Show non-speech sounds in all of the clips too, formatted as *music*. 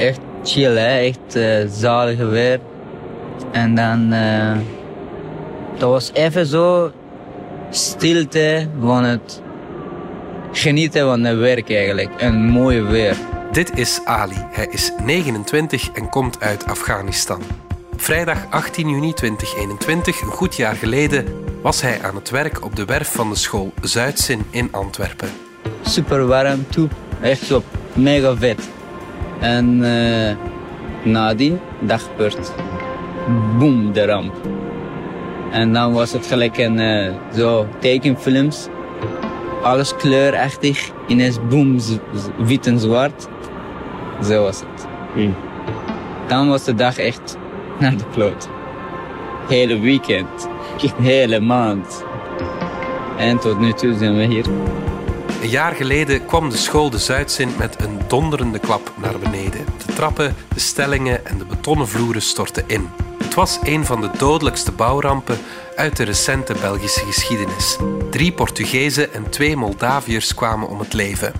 Echt chill, hè? echt uh, zalige weer. En dan, uh, dat was even zo stilte van het genieten van het werk eigenlijk. Een mooi weer. Dit is Ali. Hij is 29 en komt uit Afghanistan. Vrijdag 18 juni 2021, een goed jaar geleden, was hij aan het werk op de werf van de school Zuidzin in Antwerpen. Super warm toe, echt zo mega vet. En uh, nadien, dagbeurt, boom, de ramp. En dan was het gelijk een uh, zo tekenfilms. Alles kleurachtig, ineens boom, wit en zwart. Zo was het. Mm. Dan was de dag echt naar de kloot. Hele weekend, *laughs* hele maand. En tot nu toe zijn we hier. Een jaar geleden kwam de school de Zuidzin met een donderende klap naar beneden. De trappen, de stellingen en de betonnen vloeren stortten in. Het was een van de dodelijkste bouwrampen uit de recente Belgische geschiedenis. Drie Portugezen en twee Moldaviërs kwamen om het leven.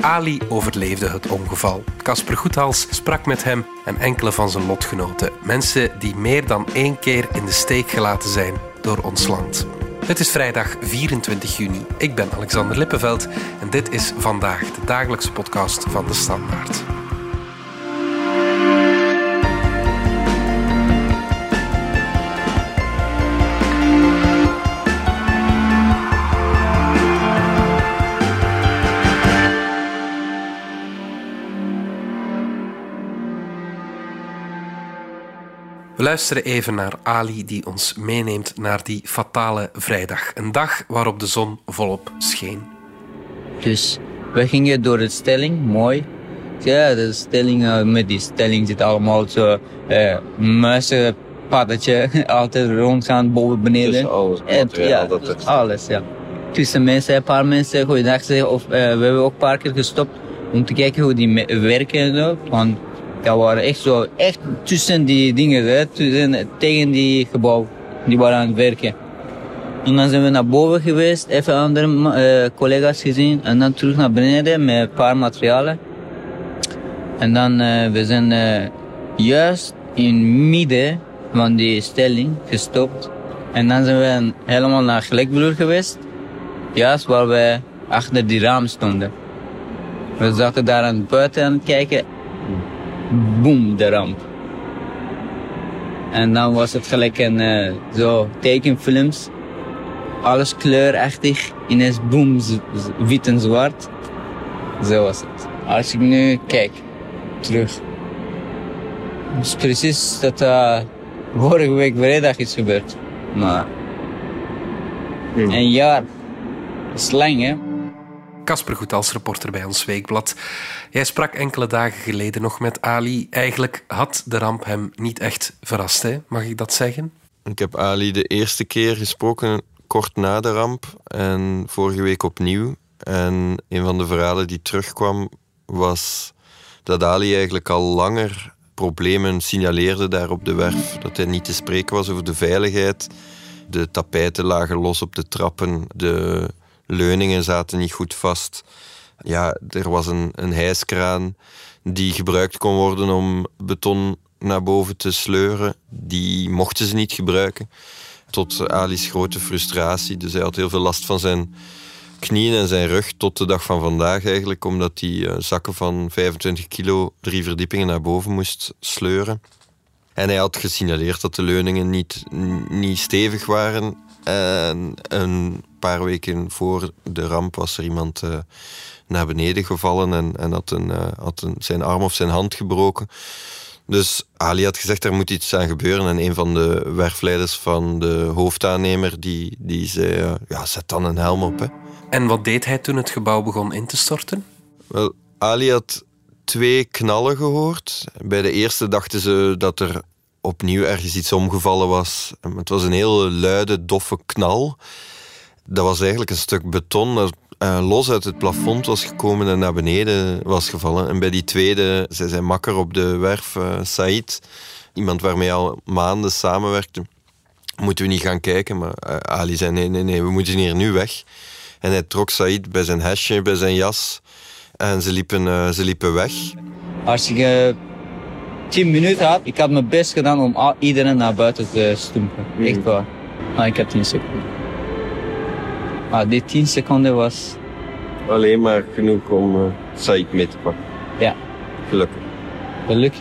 Ali overleefde het ongeval. Casper Goethals sprak met hem en enkele van zijn lotgenoten. Mensen die meer dan één keer in de steek gelaten zijn door ons land. Het is vrijdag 24 juni. Ik ben Alexander Lippenveld en dit is vandaag de dagelijkse podcast van de Standaard. We luisteren even naar Ali die ons meeneemt naar die fatale vrijdag. Een dag waarop de zon volop scheen. Dus we gingen door de stelling, mooi. Ja, de stelling, met die stelling zit allemaal zo uh, muizenpaddetje, *laughs* altijd rondgaan, boven, beneden. Dus alles, en, ja, alles, ja. Tussen mensen, een paar mensen, goeiedag zeggen, of uh, we hebben ook een paar keer gestopt om te kijken hoe die werken en dat waren echt zo, echt tussen die dingen, hè, tussen, tegen die gebouw. Die waren aan het werken. En dan zijn we naar boven geweest, even andere uh, collega's gezien. En dan terug naar beneden met een paar materialen. En dan, uh, we zijn uh, juist in midden van die stelling gestopt. En dan zijn we helemaal naar Gelijkbloer geweest. Juist waar we achter die raam stonden. We zaten daar aan het buiten aan het kijken boom, de ramp. En dan was het gelijk een uh, zo tekenfilms. Alles kleurachtig. Ineens boom, wit en zwart. Zo was het. Als ik nu kijk, terug. is precies dat uh, vorige week vrijdag is gebeurd. Maar... Hmm. Een jaar. Dat is lang, hè? Casper Goed als reporter bij ons weekblad. Jij sprak enkele dagen geleden nog met Ali. Eigenlijk had de ramp hem niet echt verrast, hè? mag ik dat zeggen? Ik heb Ali de eerste keer gesproken kort na de ramp en vorige week opnieuw. En een van de verhalen die terugkwam was dat Ali eigenlijk al langer problemen signaleerde daar op de werf. Dat hij niet te spreken was over de veiligheid. De tapijten lagen los op de trappen. De leuningen zaten niet goed vast. Ja, er was een, een hijskraan die gebruikt kon worden om beton naar boven te sleuren. Die mochten ze niet gebruiken. Tot Ali's grote frustratie. Dus hij had heel veel last van zijn knieën en zijn rug tot de dag van vandaag eigenlijk, omdat hij eh, zakken van 25 kilo drie verdiepingen naar boven moest sleuren. En hij had gesignaleerd dat de leuningen niet, niet stevig waren. En een paar weken voor de ramp was er iemand uh, naar beneden gevallen en, en had, een, uh, had een, zijn arm of zijn hand gebroken. Dus Ali had gezegd, er moet iets aan gebeuren. En een van de werfleiders van de hoofdaannemer, die, die zei, uh, ja, zet dan een helm op. Hè. En wat deed hij toen het gebouw begon in te storten? Wel, Ali had twee knallen gehoord. Bij de eerste dachten ze dat er opnieuw ergens iets omgevallen was. Het was een heel luide, doffe knal. Dat was eigenlijk een stuk beton dat uh, los uit het plafond was gekomen en naar beneden was gevallen. En bij die tweede, zij zijn makker op de werf, uh, Said, iemand waarmee al maanden samenwerkte. Moeten we niet gaan kijken, maar uh, Ali zei nee, nee, nee, we moeten hier nu weg. En hij trok Said bij zijn hesje, bij zijn jas. En ze liepen, ze liepen weg. Als ik uh, 10 minuten had, ik had mijn best gedaan om iedereen naar buiten te stumpen. Mm. Echt waar. Maar ik heb 10 seconden. Maar die 10 seconden was, Alleen maar genoeg om uh, Said mee te pakken. ja, Gelukkig. gelukkig.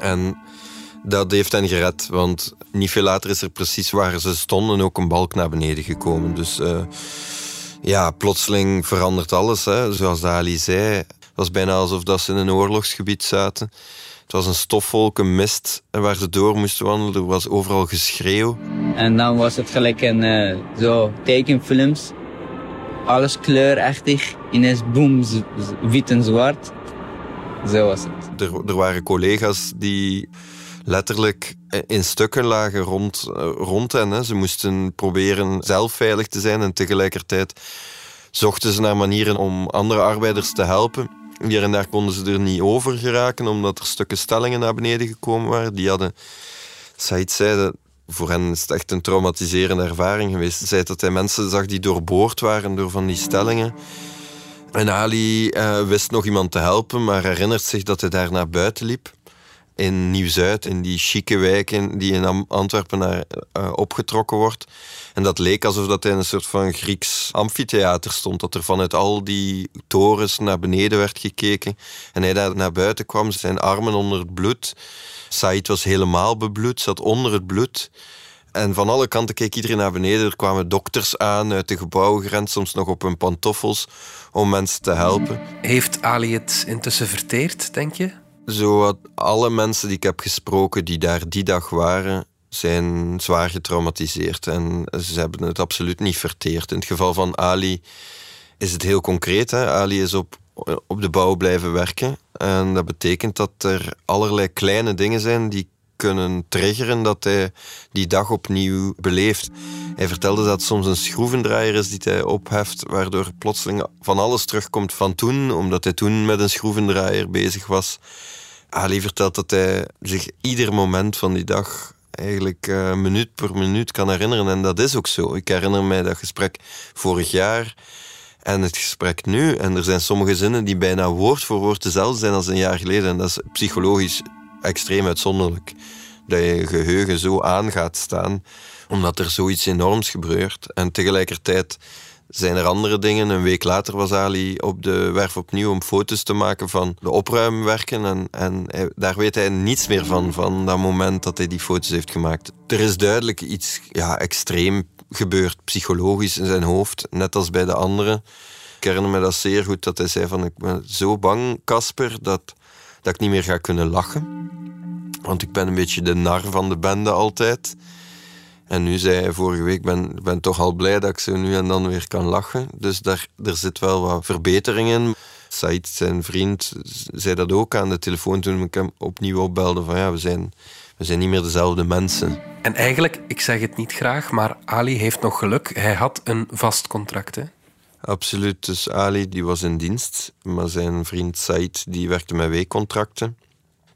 En dat heeft hen gered, want niet veel later is er precies waar ze stonden ook een balk naar beneden gekomen. Dus eh, ja, plotseling verandert alles. Hè. Zoals Ali zei, het was bijna alsof dat ze in een oorlogsgebied zaten. Het was een stofwolk, een mist waar ze door moesten wandelen. Er was overal geschreeuw. En dan was het gelijk een eh, zo tekenfilms. Alles kleurachtig. Ineens boem, wit en zwart. Zo was het. Er, er waren collega's die letterlijk in stukken lagen rond, eh, rond hen. Hè. Ze moesten proberen zelf veilig te zijn en tegelijkertijd zochten ze naar manieren om andere arbeiders te helpen. Hier en daar konden ze er niet over geraken, omdat er stukken stellingen naar beneden gekomen waren. Die hadden, Said zei dat voor hen is het echt een traumatiserende ervaring geweest. Zei dat hij mensen zag die doorboord waren door van die stellingen. En Ali eh, wist nog iemand te helpen, maar herinnert zich dat hij daar naar buiten liep. In Nieuw-Zuid, in die chique wijken die in Antwerpen naar, eh, opgetrokken wordt. En dat leek alsof dat in een soort van Grieks amfitheater stond. Dat er vanuit al die torens naar beneden werd gekeken. En hij daar naar buiten kwam, zijn armen onder het bloed. Said was helemaal bebloed, zat onder het bloed. En van alle kanten keek iedereen naar beneden. Er kwamen dokters aan uit de gebouwen gerend, soms nog op hun pantoffels, om mensen te helpen. Heeft Ali het intussen verteerd, denk je? Zo alle mensen die ik heb gesproken die daar die dag waren, zijn zwaar getraumatiseerd. En ze hebben het absoluut niet verteerd. In het geval van Ali is het heel concreet. Hè? Ali is op, op de bouw blijven werken. En dat betekent dat er allerlei kleine dingen zijn die kunnen triggeren dat hij die dag opnieuw beleeft. Hij vertelde dat het soms een schroevendraaier is die hij opheft, waardoor plotseling van alles terugkomt van toen, omdat hij toen met een schroevendraaier bezig was. Ali vertelt dat hij zich ieder moment van die dag eigenlijk eh, minuut per minuut kan herinneren. En dat is ook zo. Ik herinner mij dat gesprek vorig jaar en het gesprek nu. En er zijn sommige zinnen die bijna woord voor woord dezelfde zijn als een jaar geleden. En dat is psychologisch extreem uitzonderlijk. Dat je geheugen zo aan gaat staan, omdat er zoiets enorms gebeurt. En tegelijkertijd zijn er andere dingen. Een week later was Ali op de werf opnieuw om foto's te maken van de opruimwerken. En, en daar weet hij niets meer van, van dat moment dat hij die foto's heeft gemaakt. Er is duidelijk iets ja, extreem gebeurd, psychologisch in zijn hoofd, net als bij de anderen. Ik herinner me dat zeer goed, dat hij zei van ik ben zo bang, Casper, dat, dat ik niet meer ga kunnen lachen. Want ik ben een beetje de nar van de bende altijd. En nu zei hij vorige week, ben, ben toch al blij dat ik zo nu en dan weer kan lachen. Dus daar, er zit wel wat verbetering in. Said, zijn vriend, zei dat ook aan de telefoon toen ik hem opnieuw opbelde. Van ja, we zijn, we zijn niet meer dezelfde mensen. En eigenlijk, ik zeg het niet graag, maar Ali heeft nog geluk. Hij had een vast contract. Absoluut. Dus Ali die was in dienst, maar zijn vriend Said die werkte met weekcontracten.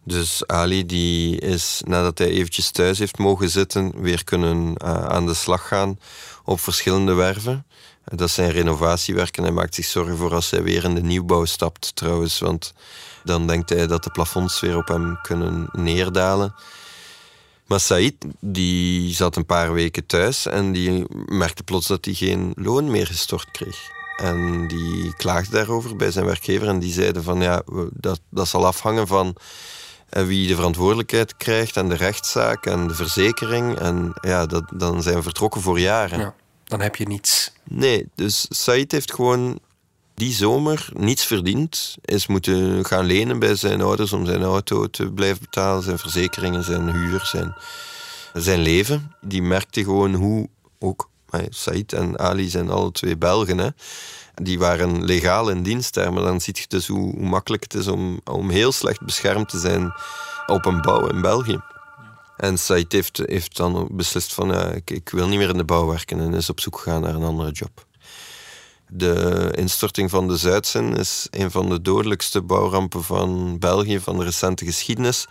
Dus Ali die is, nadat hij eventjes thuis heeft mogen zitten, weer kunnen eh, aan de slag gaan op verschillende werven. Dat zijn renovatiewerken. Hij maakt zich zorgen voor als hij weer in de nieuwbouw stapt trouwens, want dan denkt hij dat de plafonds weer op hem kunnen neerdalen. Maar Said die zat een paar weken thuis en die merkte plots dat hij geen loon meer gestort kreeg. En die klaagde daarover bij zijn werkgever en die zeiden van ja, dat, dat zal afhangen van eh, wie de verantwoordelijkheid krijgt en de rechtszaak en de verzekering. En ja, dat, dan zijn we vertrokken voor jaren. Ja, dan heb je niets. Nee, dus Said heeft gewoon die zomer niets verdiend. Is moeten gaan lenen bij zijn ouders om zijn auto te blijven betalen, zijn verzekeringen, zijn huur, zijn, zijn leven. Die merkte gewoon hoe ook Said en Ali zijn alle twee Belgen. Hè. Die waren legaal in dienst daar, maar dan zie je dus hoe, hoe makkelijk het is om, om heel slecht beschermd te zijn op een bouw in België. En Said heeft, heeft dan beslist van ja, ik, ik wil niet meer in de bouw werken en is op zoek gegaan naar een andere job. De instorting van de Zuidzin is een van de dodelijkste bouwrampen van België van de recente geschiedenis.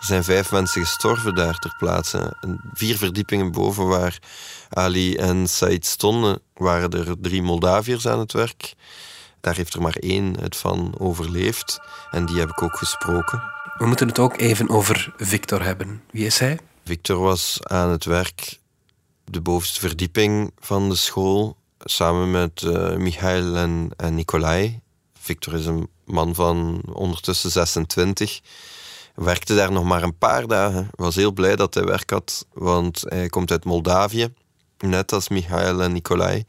Er zijn vijf mensen gestorven daar ter plaatse. En vier verdiepingen boven waar Ali en Said stonden, waren er drie Moldaviërs aan het werk. daar heeft er maar één het van overleefd. En die heb ik ook gesproken. We moeten het ook even over Victor hebben. Wie is hij? Victor was aan het werk de bovenste verdieping van de school samen met uh, Michael en, en Nicolai. Victor is een man van ondertussen 26. Werkte daar nog maar een paar dagen. Was heel blij dat hij werk had, want hij komt uit Moldavië, net als Michael en Nicolai.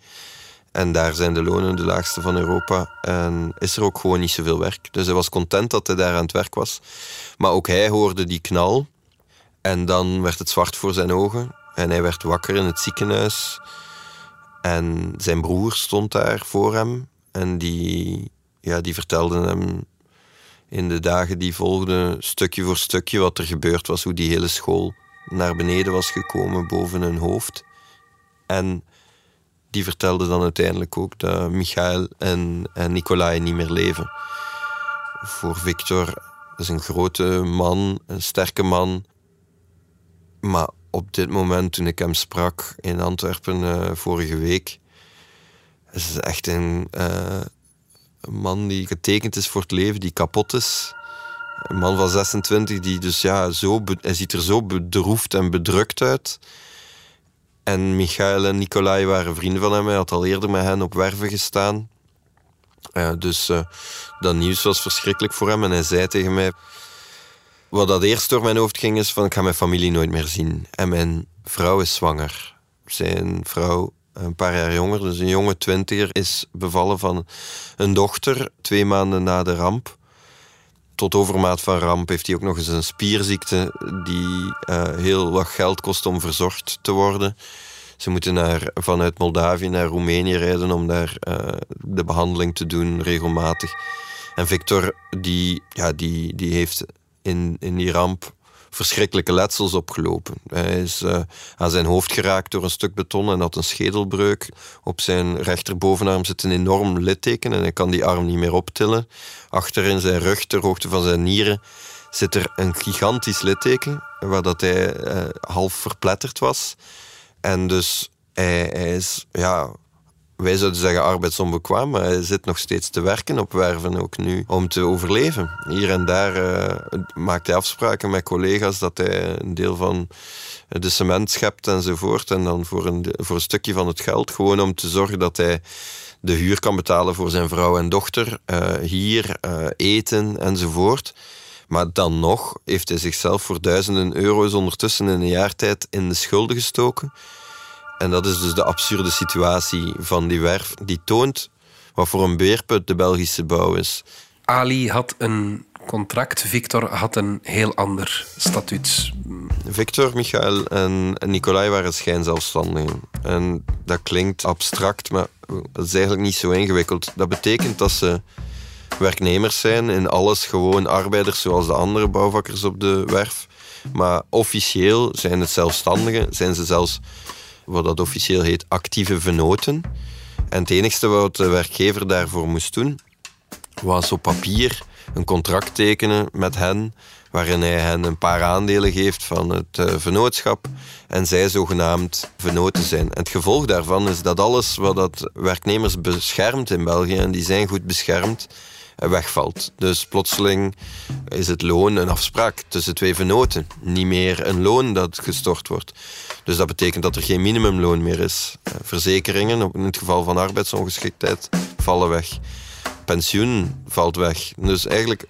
En daar zijn de lonen de laagste van Europa. En is er ook gewoon niet zoveel werk. Dus hij was content dat hij daar aan het werk was. Maar ook hij hoorde die knal. En dan werd het zwart voor zijn ogen. En hij werd wakker in het ziekenhuis. En zijn broer stond daar voor hem. En die, ja, die vertelde hem in de dagen die volgden, stukje voor stukje, wat er gebeurd was. Hoe die hele school naar beneden was gekomen boven hun hoofd. En die vertelde dan uiteindelijk ook dat Michael en, en Nicolai niet meer leven. Voor Victor, is een grote man, een sterke man. Maar op dit moment, toen ik hem sprak in Antwerpen uh, vorige week, is het echt een, uh, een, man die getekend is voor het leven, die kapot is. Een man van 26 die dus ja, zo, hij ziet er zo bedroefd en bedrukt uit. En Michael en Nicolai waren vrienden van hem. Hij had al eerder met hen op werven gestaan. Dus uh, dat nieuws was verschrikkelijk voor hem. En hij zei tegen mij... Wat dat eerst door mijn hoofd ging is van... Ik ga mijn familie nooit meer zien. En mijn vrouw is zwanger. Zijn vrouw, een paar jaar jonger, dus een jonge twintiger... is bevallen van een dochter twee maanden na de ramp tot overmaat van ramp heeft hij ook nog eens een spierziekte die uh, heel wat geld kost om verzorgd te worden. Ze moeten naar, vanuit Moldavië naar Roemenië rijden om daar uh, de behandeling te doen regelmatig. En Victor, die, ja, die, die heeft in, in die ramp verschrikkelijke letsels opgelopen. Hij is uh, aan zijn hoofd geraakt door een stuk beton en had een schedelbreuk. Op zijn rechterbovenarm zit een enorm litteken en hij kan die arm niet meer optillen. Achter in zijn rug, ter hoogte van zijn nieren, zit er een gigantisch litteken, waar dat hij uh, half verpletterd was. En dus hij, hij is ja, wij zouden zeggen arbeidsonbekwaam, maar hij zit nog steeds te werken op werven ook nu om te overleven. Hier en daar uh, maakt hij afspraken met collega's dat hij een deel van de cement schept enzovoort. En dan voor een, voor een stukje van het geld, gewoon om te zorgen dat hij de huur kan betalen voor zijn vrouw en dochter, uh, hier uh, eten enzovoort. Maar dan nog heeft hij zichzelf voor duizenden euro's ondertussen in een jaar tijd in de schulden gestoken. En dat is dus de absurde situatie van die werf. Die toont wat voor een beerput de Belgische bouw is. Ali had een contract, Victor had een heel ander statuut. Victor, Michael en Nicolai waren schijnzelfstandigen. En dat klinkt abstract, maar dat is eigenlijk niet zo ingewikkeld. Dat betekent dat ze werknemers zijn, in alles gewoon arbeiders zoals de andere bouwvakkers op de werf. Maar officieel zijn het zelfstandigen, zijn ze zelfs wat dat officieel heet actieve venoten. En het enige wat de werkgever daarvoor moest doen, was op papier een contract tekenen met hen, waarin hij hen een paar aandelen geeft van het uh, vennootschap en zij zogenaamd venoten zijn. En het gevolg daarvan is dat alles wat dat werknemers beschermt in België, en die zijn goed beschermd, eh, wegvalt. Dus plotseling is het loon een afspraak tussen twee venoten, niet meer een loon dat gestort wordt. Dus dat betekent dat er geen minimumloon meer is. Eh, verzekeringen, in het geval van arbeidsongeschiktheid, vallen weg. Pensioen valt weg. Dus eigenlijk,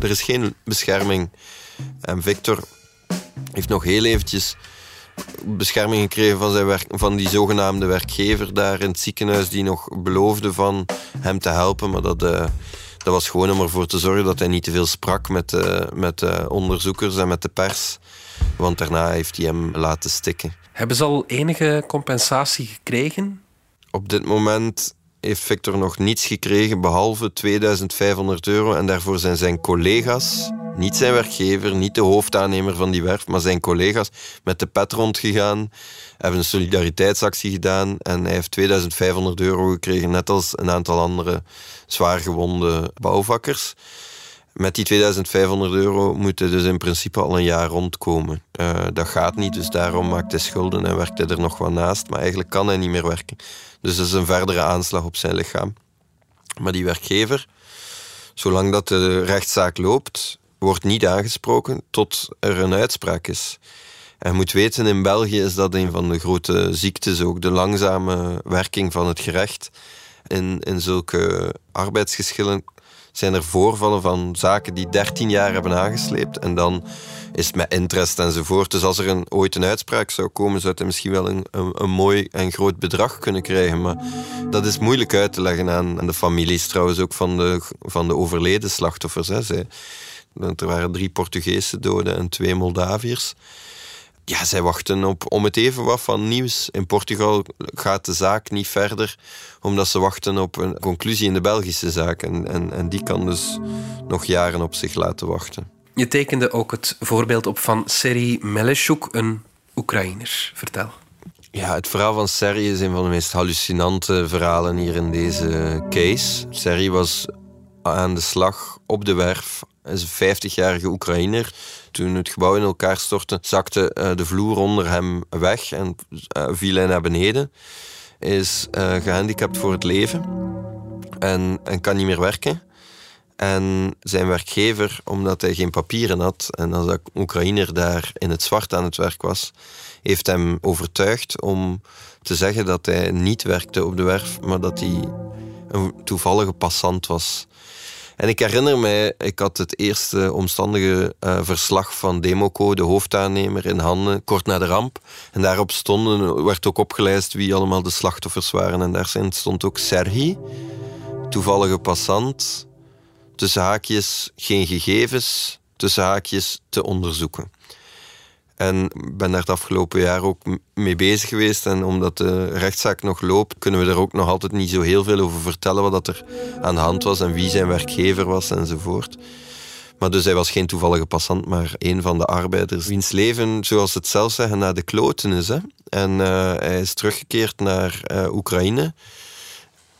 er is geen bescherming. En Victor heeft nog heel eventjes bescherming gekregen van, zijn werk, van die zogenaamde werkgever daar in het ziekenhuis die nog beloofde van hem te helpen, maar dat... Uh, dat was gewoon om ervoor te zorgen dat hij niet te veel sprak met, uh, met uh, onderzoekers en met de pers. Want daarna heeft hij hem laten stikken. Hebben ze al enige compensatie gekregen? Op dit moment heeft Victor nog niets gekregen behalve 2500 euro. En daarvoor zijn zijn collega's, niet zijn werkgever, niet de hoofdaannemer van die werf, maar zijn collega's met de pet rondgegaan, hebben een solidariteitsactie gedaan en hij heeft 2500 euro gekregen, net als een aantal andere zwaargewonde bouwvakkers. Met die 2500 euro moet hij dus in principe al een jaar rondkomen. Uh, dat gaat niet, dus daarom maakt hij schulden en werkt hij er nog wat naast. Maar eigenlijk kan hij niet meer werken. Dus dat is een verdere aanslag op zijn lichaam. Maar die werkgever, zolang dat de rechtszaak loopt, wordt niet aangesproken tot er een uitspraak is. En je moet weten, in België is dat een van de grote ziektes ook, de langzame werking van het gerecht. In, in zulke arbeidsgeschillen zijn er voorvallen van zaken die 13 jaar hebben aangesleept en dan is het met interest enzovoort. Dus als er een, ooit een uitspraak zou komen, zou hij misschien wel een, een, mooi en groot bedrag kunnen krijgen. Maar dat is moeilijk uit te leggen aan, aan de families, trouwens ook van de, van de overleden slachtoffers. Hè. Er waren drie Portugese doden en twee Moldaviërs. Ja, zij wachten op om het even wat van nieuws. In Portugal gaat de zaak niet verder, omdat ze wachten op een conclusie in de Belgische zaak. En, en, en die kan dus nog jaren op zich laten wachten. Je tekende ook het voorbeeld op van Seri Meleshuk, een Oekraïner. Vertel. Ja, het verhaal van Seri is een van de meest hallucinante verhalen hier in deze case. Seri was aan de slag op de werf. Is een 50-jarige Oekraïner. Toen het gebouw in elkaar stortte, zakte eh, de vloer onder hem weg en uh, viel hij naar beneden. Is uh, gehandicapt voor het leven en, en kan niet meer werken. En zijn werkgever, omdat hij geen papieren had en als Oekraïner daar in het zwart aan het werk was, heeft hem overtuigd om te zeggen dat hij niet werkte op de werf, maar dat hij een toevallige passant was. En ik herinner mij, ik had het eerste omstandige uh, verslag van Democo, de hoofdaannemer, in handen, kort na de ramp. En daarop stonden, werd ook opgelijst wie allemaal de slachtoffers waren. En daar stond ook Serhi, toevallige passant, tussen haakjes geen gegevens, tussen haakjes te onderzoeken. En ben daar het afgelopen jaar ook mee bezig geweest. En omdat de rechtszaak nog loopt, kunnen we er ook nog altijd niet zo heel veel over vertellen wat dat er aan de hand was en wie zijn werkgever was enzovoort. Maar dus hij was geen toevallige passant, maar een van de arbeiders wiens leven, zoals ze het zelf zeggen, naar de kloten is. Hè? En uh, hij is teruggekeerd naar uh, Oekraïne.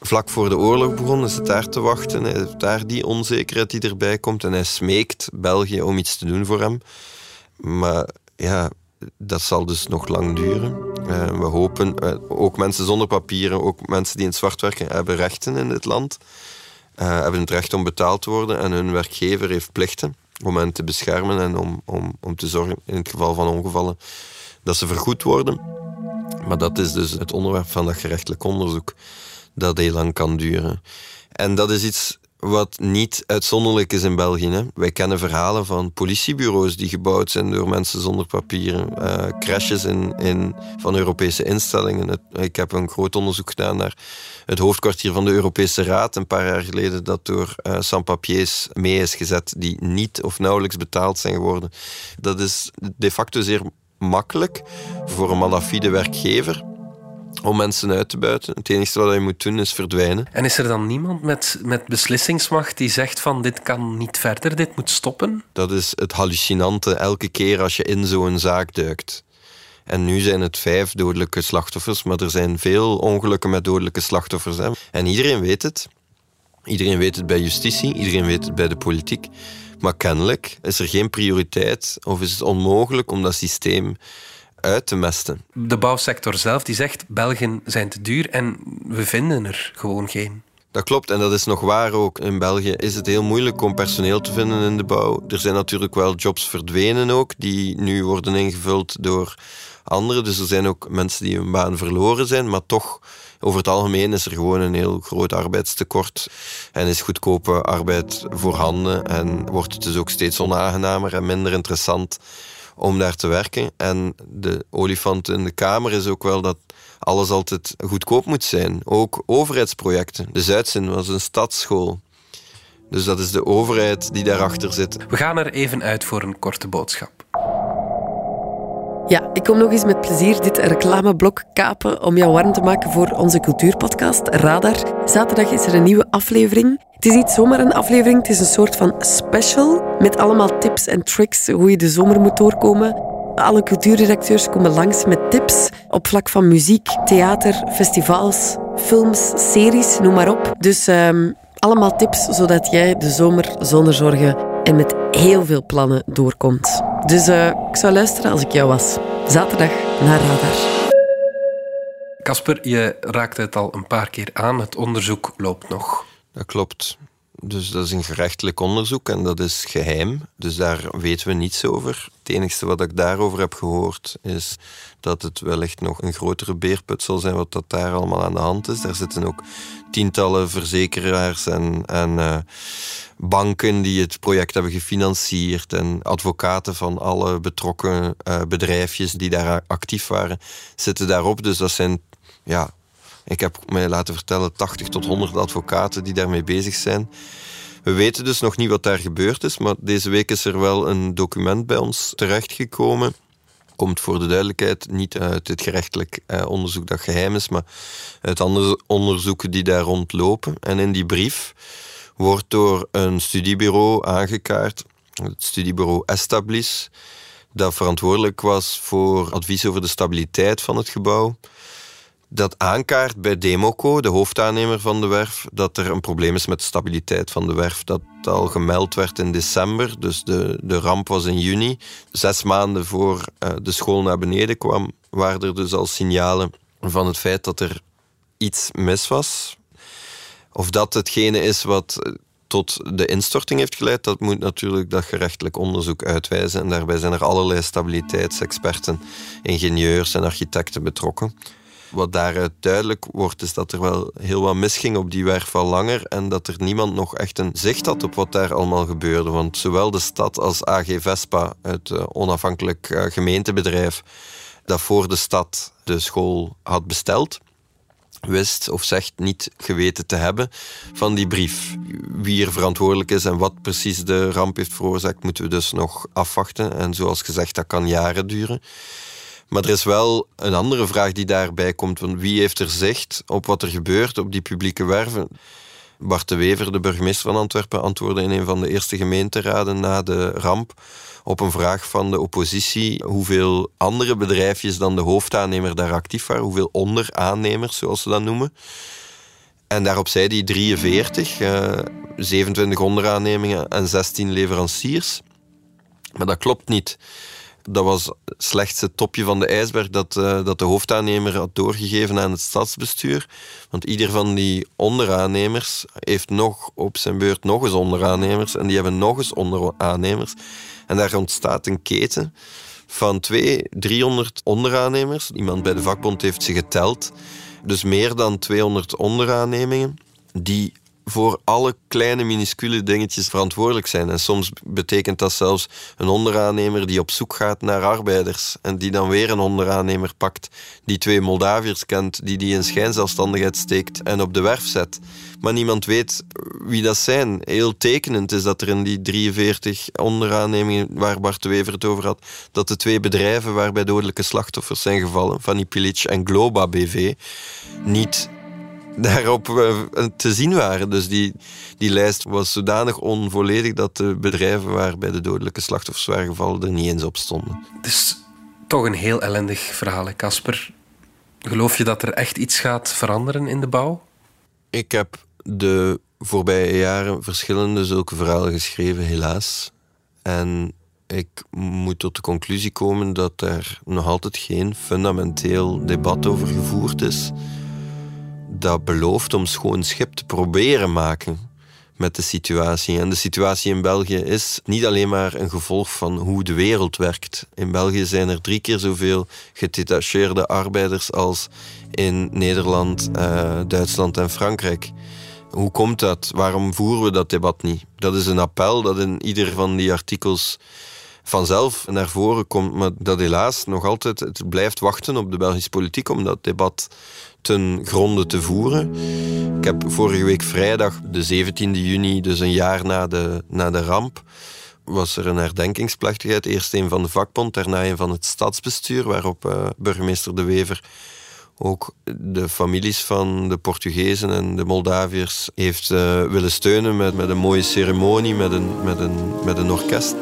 Vlak voor de oorlog begon, is het daar te wachten. Hij heeft daar die onzekerheid die erbij komt. En hij smeekt België om iets te doen voor hem. Maar ja, dat zal dus nog lang duren. Uh, we hopen, uh, ook mensen zonder papieren, ook mensen die in het zwart werken, hebben rechten in dit land. Uh, hebben het recht om betaald te worden en hun werkgever heeft plichten om hen te beschermen en om, om, om te zorgen in het geval van ongevallen dat ze vergoed worden. Maar dat is dus het onderwerp van dat gerechtelijk onderzoek dat heel lang kan duren. En dat is iets wat niet uitzonderlijk is in België. Hè. Wij kennen verhalen van politiebureaus die gebouwd zijn door mensen zonder papieren. Uh, crashes in, in, van Europese instellingen. ik heb een groot onderzoek gedaan naar het hoofdkwartier van de Europese Raad een paar jaar geleden, dat door uh, sans-papiers mee is gezet die niet of nauwelijks betaald zijn geworden. Dat is de facto zeer makkelijk voor een malafide werkgever om mensen uit te buiten. Het enige wat je moet doen is verdwijnen. En is er dan niemand met, met beslissingsmacht die zegt van dit kan niet verder, dit moet stoppen? Dat is het hallucinante elke keer als je in zo'n zaak duikt. En nu zijn het vijf dodelijke slachtoffers, maar er zijn veel ongelukken met dodelijke slachtoffers. Hè. En iedereen weet het. Iedereen weet het bij justitie, iedereen weet het bij de politiek. Maar kennelijk is er geen prioriteit of is het onmogelijk om dat systeem uit te mesten. De bouwsector zelf die zegt Belgen zijn te duur en we vinden er gewoon geen. Dat klopt en dat is nog waar ook. In België is het heel moeilijk om personeel te vinden in de bouw. Er zijn natuurlijk wel jobs verdwenen ook, die nu worden ingevuld door anderen. Dus er zijn ook mensen die hun baan verloren zijn, maar toch over het algemeen is er gewoon een heel groot arbeidstekort en is goedkope arbeid voorhanden en wordt het dus ook steeds onaangenamer en minder interessant om daar te werken. En de olifant in de kamer is ook wel dat alles altijd goedkoop moet zijn. Ook overheidsprojecten. De Zuidzin was een stadsschool. Dus dat is de overheid die daarachter zit. We gaan er even uit voor een korte boodschap. Ja, ik kom nog eens met plezier dit reclameblok kapen om jou warm te maken voor onze cultuurpodcast Radar. Zaterdag is er een nieuwe aflevering. Het is niet zomaar een aflevering, het is een soort van special met allemaal tips en tricks hoe je de zomer moet doorkomen. Alle cultuurredacteurs komen langs met tips op vlak van muziek, theater, festivals, films, series, noem maar op. Dus um, allemaal tips zodat jij de zomer zonder zorgen en met heel veel plannen doorkomt. Dus uh, ik zou luisteren als ik jou was. Zaterdag naar Radar. Casper, je raakte het al een paar keer aan. Het onderzoek loopt nog. Dat klopt. Dus dat is een gerechtelijk onderzoek en dat is geheim. Dus daar weten we niets over. Het enige wat ik daarover heb gehoord is dat het wellicht nog een grotere beerput zal zijn wat dat daar allemaal aan de hand is. Daar zitten ook tientallen verzekeraars en, en uh, banken die het project hebben gefinancierd en advocaten van alle betrokken uh, bedrijfjes die daar actief waren, zitten daarop. Dus dat zijn ja, ik heb mij laten vertellen 80 tot 100 advocaten die daarmee bezig zijn. We weten dus nog niet wat daar gebeurd is, maar deze week is er wel een document bij ons terechtgekomen. Komt voor de duidelijkheid niet uit het gerechtelijk eh, onderzoek dat geheim is, maar uit andere onderzoeken die daar rondlopen. En in die brief wordt door een studiebureau aangekaart, het studiebureau Establis, dat verantwoordelijk was voor advies over de stabiliteit van het gebouw dat aankaart bij Democo, de hoofdaannemer van de werf, dat er een probleem is met de stabiliteit van de werf. Dat al gemeld werd in december, dus de, de ramp was in juni. Zes maanden voor uh, de school naar beneden kwam, waren er dus al signalen van het feit dat er iets mis was. Of dat hetgene is wat eh, tot de instorting heeft geleid, dat moet natuurlijk dat gerechtelijk onderzoek uitwijzen. En daarbij zijn er allerlei stabiliteitsexperten, ingenieurs en architecten betrokken. Wat daaruit duidelijk wordt, is dat er wel heel wat misging op die werf al langer en dat er niemand nog echt een zicht had op wat daar allemaal gebeurde. Want zowel de stad als AG Vespa, het eh, onafhankelijk eh, gemeentebedrijf dat voor de stad de school had besteld, wist of zegt niet geweten te hebben van die brief. Wie er verantwoordelijk is en wat precies de ramp heeft veroorzaakt, moeten we dus nog afwachten. En zoals gezegd, dat kan jaren duren. Maar er is wel een andere vraag die daarbij komt. Van wie heeft er zicht op wat er gebeurt op die publieke werven? Bart de Wever, de burgemeester van Antwerpen, antwoordde in een van de eerste gemeenteraden na de ramp op een vraag van de oppositie hoeveel andere bedrijfjes dan de hoofdaannemer daar actief waren, hoeveel onderaannemers, zoals ze dat noemen. En daarop zei hij 43, uh, 27 onderaannemingen en 16 leveranciers. Maar dat klopt niet dat was slechts het topje van de ijsberg dat, uh, dat de hoofdaannemer had doorgegeven aan het stadsbestuur. Want ieder van die onderaannemers heeft nog op zijn beurt nog eens onderaannemers. En die hebben nog eens onderaannemers. En daar ontstaat een keten van twee, 300 onderaannemers. Iemand bij de vakbond heeft ze geteld. Dus meer dan 200 onderaannemingen die voor alle kleine minuscule dingetjes verantwoordelijk zijn. En soms betekent dat zelfs een onderaannemer die op zoek gaat naar arbeiders en die dan weer een onderaannemer pakt die twee Moldaviërs kent, die die in schijnzelfstandigheid steekt en op de werf zet. Maar niemand weet wie dat zijn. Heel tekenend is dat er in die 43 onderaannemingen waar Bart Wever het over had, dat de twee bedrijven waarbij dodelijke slachtoffers zijn gevallen, Fanny Pilic en Globa BV, niet daarop eh, te zien waren. Dus die, die lijst was zodanig onvolledig dat de bedrijven waarbij de dodelijke slachtoffers waren gevallen er niet eens op stonden. Het is toch een heel ellendig verhaal, Casper. Geloof je dat er echt iets gaat veranderen in de bouw? Ik heb de voorbije jaren verschillende zulke verhalen geschreven, helaas. En ik moet tot de conclusie komen dat er nog altijd geen fundamenteel debat over gevoerd is dat belooft om schoon schip te proberen maken met de situatie. En de situatie in België is niet alleen maar een gevolg van hoe de wereld werkt. In België zijn er drie keer zoveel gedetacheerde arbeiders als in Nederland, uh, Duitsland en Frankrijk. Hoe komt dat? Waarom voeren we dat debat niet? Dat is een appel dat in ieder van die artikels vanzelf naar voren komt, maar dat helaas nog altijd het blijft wachten op de Belgische politiek om dat debat ten gronde te voeren. Ik heb vorige week vrijdag, de 17e juni, dus een jaar na de, na de ramp, was er een herdenkingsplechtigheid. Eerst een van de vakbond, daarna een van het stadsbestuur, waarop uh, burgemeester De Wever ook de families van de Portugezen en de Moldaviërs heeft uh, willen steunen met, met een mooie ceremonie, met een, met, een, met een orkest.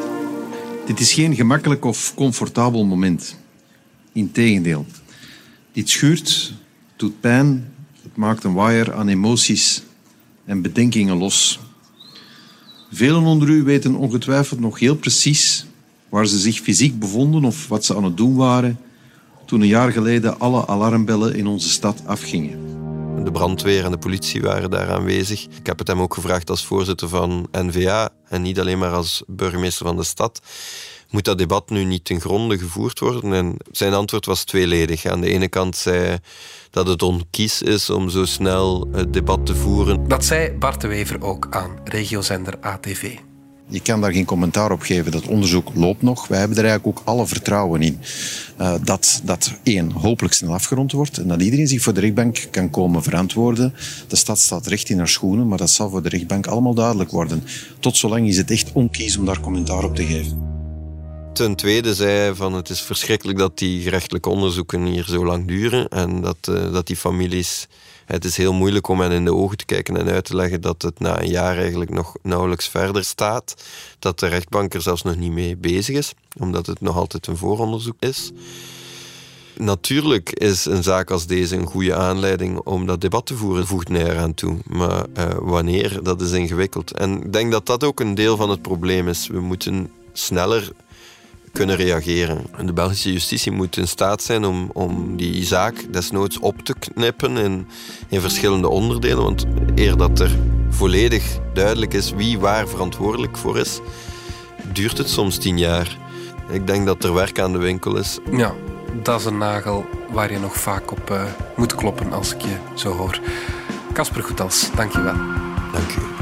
Dit is geen gemakkelijk of comfortabel moment. Integendeel. Dit schuurt doet pijn, het maakt een waaier aan emoties en bedenkingen los. Velen onder u weten ongetwijfeld nog heel precies waar ze zich fysiek bevonden of wat ze aan het doen waren toen een jaar geleden alle alarmbellen in onze stad afgingen. De brandweer en de politie waren daar aanwezig. Ik heb het hem ook gevraagd als voorzitter van NVA en niet alleen maar als burgemeester van de stad moet dat debat nu niet ten gronde gevoerd worden? En zijn antwoord was tweeledig. Aan de ene kant zei dat het onkies is om zo snel het debat te voeren. Dat zei Bart de Wever ook aan regiozender ATV. Je kan daar geen commentaar op geven. Dat onderzoek loopt nog. Wij hebben er eigenlijk ook alle vertrouwen in uh, dat dat één hopelijk snel afgerond wordt en dat iedereen zich voor de rechtbank kan komen verantwoorden. De stad staat recht in haar schoenen, maar dat zal voor de rechtbank allemaal duidelijk worden. Tot zolang is het echt onkies om daar commentaar op te geven. Ten tweede zei van het is verschrikkelijk dat die gerechtelijke onderzoeken hier zo lang duren en dat, uh, dat die families het is heel moeilijk om hen in de ogen te kijken en uit te leggen dat het na een jaar eigenlijk nog nauwelijks verder staat. Dat de rechtbank er zelfs nog niet mee bezig is, omdat het nog altijd een vooronderzoek is. Natuurlijk is een zaak als deze een goede aanleiding om dat debat te voeren, voegt hij eraan toe. Maar uh, wanneer, dat is ingewikkeld. En ik denk dat dat ook een deel van het probleem is. We moeten sneller kunnen reageren. De Belgische justitie moet in staat zijn om, om die zaak desnoods op te knippen in, in verschillende onderdelen. Want eer dat er volledig duidelijk is wie waar verantwoordelijk voor is, duurt het soms tien jaar. Ik denk dat er werk aan de winkel is. Ja, dat is een nagel waar je nog vaak op uh, moet kloppen als ik je zo hoor. Casper Goethals, dank je wel. Dank u.